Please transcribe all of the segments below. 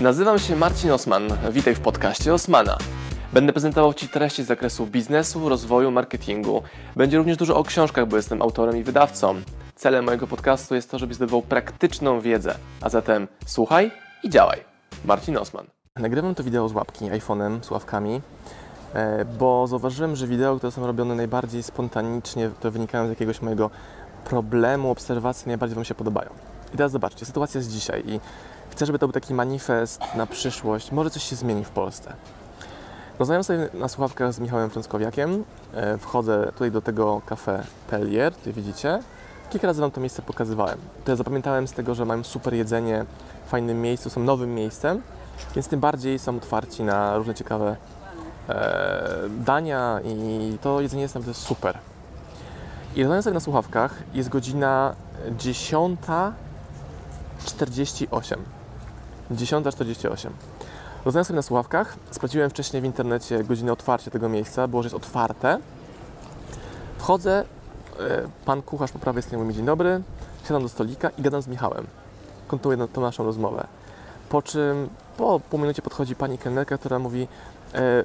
Nazywam się Marcin Osman. Witaj w podcaście Osmana. Będę prezentował Ci treści z zakresu biznesu, rozwoju, marketingu. Będzie również dużo o książkach, bo jestem autorem i wydawcą. Celem mojego podcastu jest to, żebyś zdobywał praktyczną wiedzę. A zatem słuchaj i działaj. Marcin Osman. Nagrywam to wideo z łapki iPhone'em, słuchawkami, e, bo zauważyłem, że wideo, które są robione najbardziej spontanicznie, które wynikają z jakiegoś mojego problemu, obserwacji, najbardziej Wam się podobają. I teraz zobaczcie, sytuacja jest dzisiaj i chcę, żeby to był taki manifest na przyszłość. Może coś się zmieni w Polsce. Rozmawiam sobie na słuchawkach z Michałem Frąckowiakiem. E, wchodzę tutaj do tego kafe Pellier, tutaj widzicie. Kilka razy Wam to miejsce pokazywałem. To ja zapamiętałem z tego, że mają super jedzenie w fajnym miejscu, są nowym miejscem, więc tym bardziej są otwarci na różne ciekawe e, dania i to jedzenie jest naprawdę super. I rozmawiam sobie na słuchawkach, jest godzina 10.48. 10.48. Rozmawiam sobie na słuchawkach, sprawdziłem wcześniej w internecie godzinę otwarcia tego miejsca, było, że jest otwarte. Wchodzę, e, pan kucharz po prawej stronie mówi dzień dobry, siadam do stolika i gadam z Michałem. Kontynuuję tą naszą rozmowę. Po czym po pół minucie podchodzi pani kelnerka, która mówi e,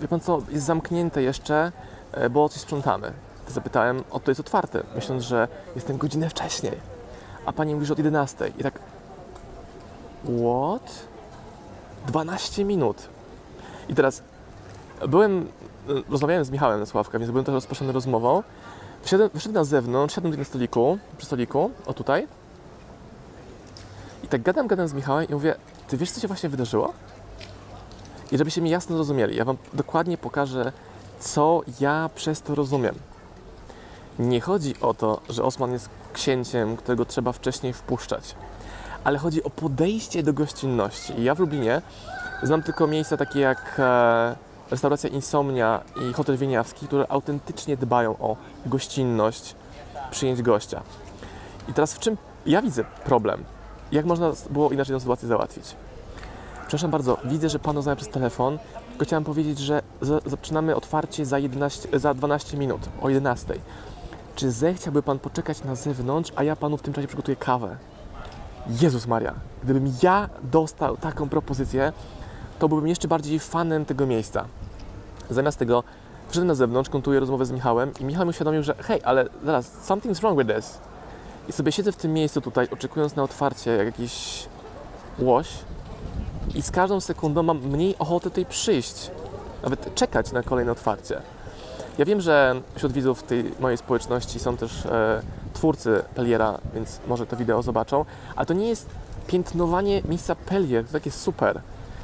wie pan co, jest zamknięte jeszcze, e, bo coś sprzątamy. Zapytałem, o to jest otwarte, myśląc, że jestem godzinę wcześniej. A pani mówi, że od 11. I tak, what? 12 minut. I teraz byłem, rozmawiałem z Michałem na Sławkach, więc byłem też rozproszony rozmową. Wszedłem, na zewnątrz, siadłem na stoliku, przy stoliku, o tutaj. I tak gadam, gadam z Michałem i mówię, ty wiesz, co się właśnie wydarzyło? I żebyście mi jasno zrozumieli, ja wam dokładnie pokażę, co ja przez to rozumiem. Nie chodzi o to, że Osman jest księciem, którego trzeba wcześniej wpuszczać, ale chodzi o podejście do gościnności. Ja w Lublinie znam tylko miejsca takie jak e, restauracja Insomnia i Hotel Wieniawski, które autentycznie dbają o gościnność przyjęć gościa. I teraz w czym ja widzę problem? Jak można było inaczej tę sytuację załatwić? Przepraszam bardzo, widzę, że Pan rozmawia przez telefon, tylko chciałem powiedzieć, że za, zaczynamy otwarcie za, 11, za 12 minut, o 11. Czy zechciałby Pan poczekać na zewnątrz, a ja Panu w tym czasie przygotuję kawę? Jezus Maria, gdybym ja dostał taką propozycję, to byłbym jeszcze bardziej fanem tego miejsca. Zamiast tego wszedłem na zewnątrz, kontuję rozmowę z Michałem i Michał mi uświadomił, że hej, ale zaraz, something's wrong with this. I sobie siedzę w tym miejscu tutaj, oczekując na otwarcie, jak jakiś łoś i z każdą sekundą mam mniej ochoty tutaj przyjść, nawet czekać na kolejne otwarcie. Ja wiem, że wśród widzów tej mojej społeczności są też e, twórcy Peliera, więc może to wideo zobaczą, ale to nie jest piętnowanie miejsca Pelier, to takie super,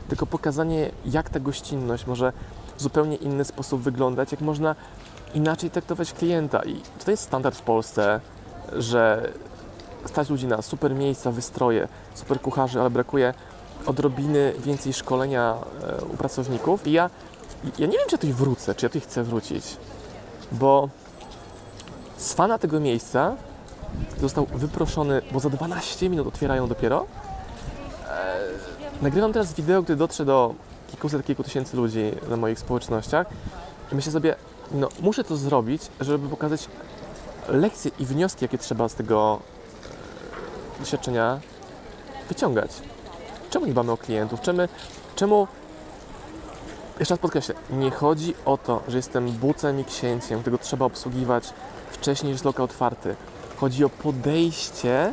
tylko pokazanie, jak ta gościnność może w zupełnie inny sposób wyglądać, jak można inaczej traktować klienta. I to jest standard w Polsce, że stać ludzi na super miejsca, wystroje, super kucharzy, ale brakuje odrobiny więcej szkolenia e, u pracowników. I ja, ja nie wiem, czy ja tutaj wrócę, czy ja tutaj chcę wrócić, bo z fana tego miejsca został wyproszony, bo za 12 minut otwierają dopiero. E, nagrywam teraz wideo, które dotrze do kilkuset, kilku tysięcy ludzi na moich społecznościach i myślę sobie, no muszę to zrobić, żeby pokazać lekcje i wnioski, jakie trzeba z tego e, doświadczenia wyciągać. Czemu nie dbamy o klientów? Czemu, czemu jeszcze raz podkreślę, nie chodzi o to, że jestem bucem i księciem, którego trzeba obsługiwać wcześniej, jest lokal otwarty. Chodzi o podejście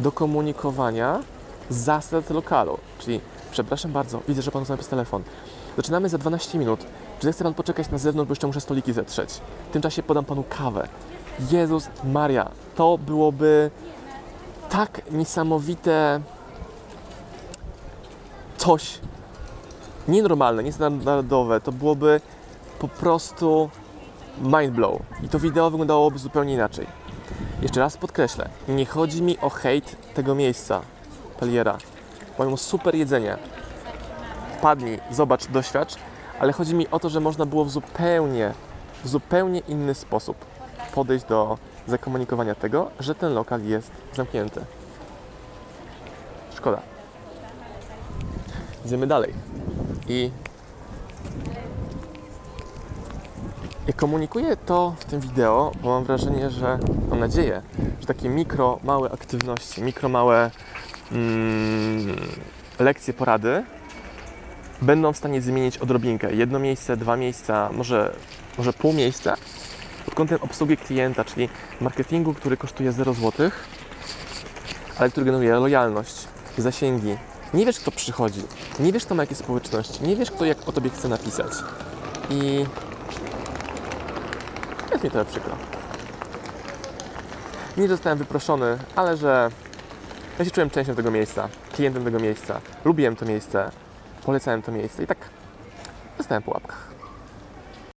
do komunikowania zasad lokalu. Czyli, przepraszam bardzo, widzę, że Pan rozmawia przez telefon. Zaczynamy za 12 minut. Czy zechce Pan poczekać na zewnątrz, bo jeszcze muszę stoliki zetrzeć? W tym czasie podam Panu kawę. Jezus Maria, to byłoby tak niesamowite coś nienormalne, niestandardowe. To byłoby po prostu mind blow. I to wideo wyglądałoby zupełnie inaczej. Jeszcze raz podkreślę, nie chodzi mi o hejt tego miejsca, Peliera. Mają super jedzenie. Wpadnij, zobacz, doświadcz, ale chodzi mi o to, że można było w zupełnie, w zupełnie inny sposób podejść do zakomunikowania tego, że ten lokal jest zamknięty. Szkoda. Idziemy dalej. I komunikuję to w tym wideo, bo mam wrażenie, że mam nadzieję, że takie mikro, małe aktywności, mikro, małe mm, lekcje, porady będą w stanie zmienić odrobinkę. Jedno miejsce, dwa miejsca, może, może pół miejsca pod kątem obsługi klienta, czyli marketingu, który kosztuje 0 zł, ale który generuje lojalność, zasięgi. Nie wiesz, kto przychodzi, nie wiesz, kto ma jakie społeczności, nie wiesz, kto jak o tobie chce napisać. I jest mi trochę przykro. Nie zostałem wyproszony, ale że ja się czułem częścią tego miejsca, klientem tego miejsca, lubiłem to miejsce, polecałem to miejsce i tak zostałem po łapkach.